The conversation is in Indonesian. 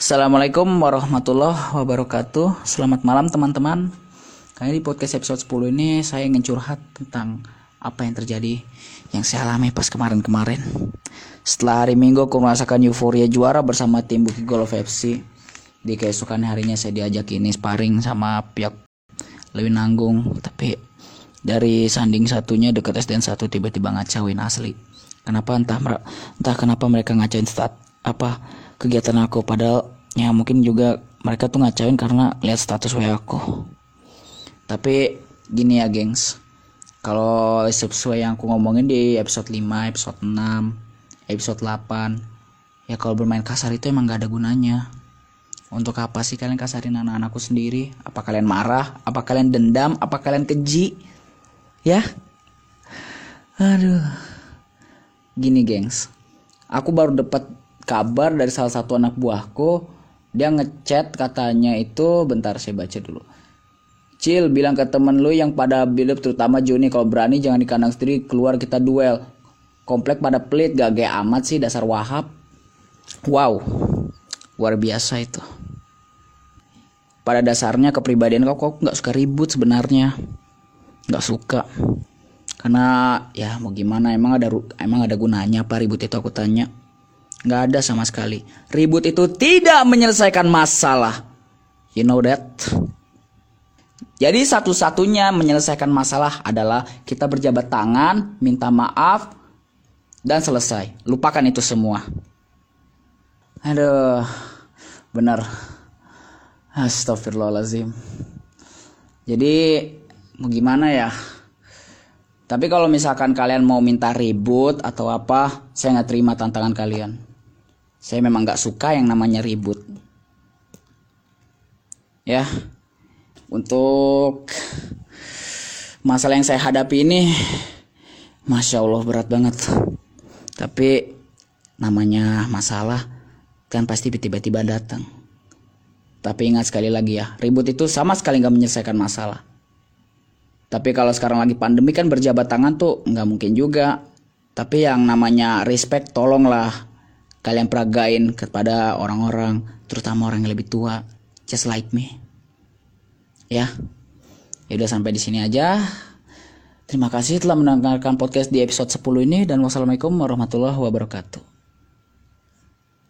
Assalamualaikum warahmatullahi wabarakatuh. Selamat malam teman-teman. Kali di podcast episode 10 ini Saya ingin curhat tentang Apa yang terjadi Yang saya alami pas kemarin-kemarin. Setelah hari minggu aku merasakan euforia juara Bersama tim Bukit Golf FC Di keesokan harinya saya diajak ini sparring Sama pihak Lebih nanggung. Tapi dari sanding satunya dekat SDN satu tiba-tiba ngacauin asli. Kenapa? Entah entah kenapa mereka ngacauin stat apa kegiatan aku. Padahal ya mungkin juga mereka tuh ngacauin karena lihat status WA aku. Tapi gini ya gengs. Kalau sesuai yang aku ngomongin di episode 5 episode 6 episode 8 ya kalau bermain kasar itu emang gak ada gunanya. Untuk apa sih kalian kasarin anak-anakku sendiri? Apa kalian marah? Apa kalian dendam? Apa kalian keji? Ya? Aduh. Gini gengs. Aku baru dapat kabar dari salah satu anak buahku dia ngechat katanya itu bentar saya baca dulu. Cil bilang ke temen lu yang pada bilip terutama Juni kalau berani jangan di kandang sendiri keluar kita duel. Komplek pada pelit gak gaya amat sih dasar wahab. Wow luar biasa itu. Pada dasarnya kepribadian kau kok nggak suka ribut sebenarnya. Nggak suka. Karena ya mau gimana emang ada emang ada gunanya apa ribut itu aku tanya nggak ada sama sekali. Ribut itu tidak menyelesaikan masalah. You know that? Jadi satu-satunya menyelesaikan masalah adalah kita berjabat tangan minta maaf dan selesai. Lupakan itu semua. Aduh benar. Astagfirullahalazim jadi mau gimana ya tapi kalau misalkan kalian mau minta ribut atau apa saya nggak terima tantangan kalian. Saya memang nggak suka yang namanya ribut. Ya untuk masalah yang saya hadapi ini masya allah berat banget. Tapi namanya masalah kan pasti tiba-tiba datang. Tapi ingat sekali lagi ya ribut itu sama sekali nggak menyelesaikan masalah tapi kalau sekarang lagi pandemi kan berjabat tangan tuh nggak mungkin juga. Tapi yang namanya respect tolonglah kalian peragain kepada orang-orang, terutama orang yang lebih tua, just like me. Ya. Ya udah sampai di sini aja. Terima kasih telah mendengarkan podcast di episode 10 ini dan wassalamualaikum warahmatullahi wabarakatuh.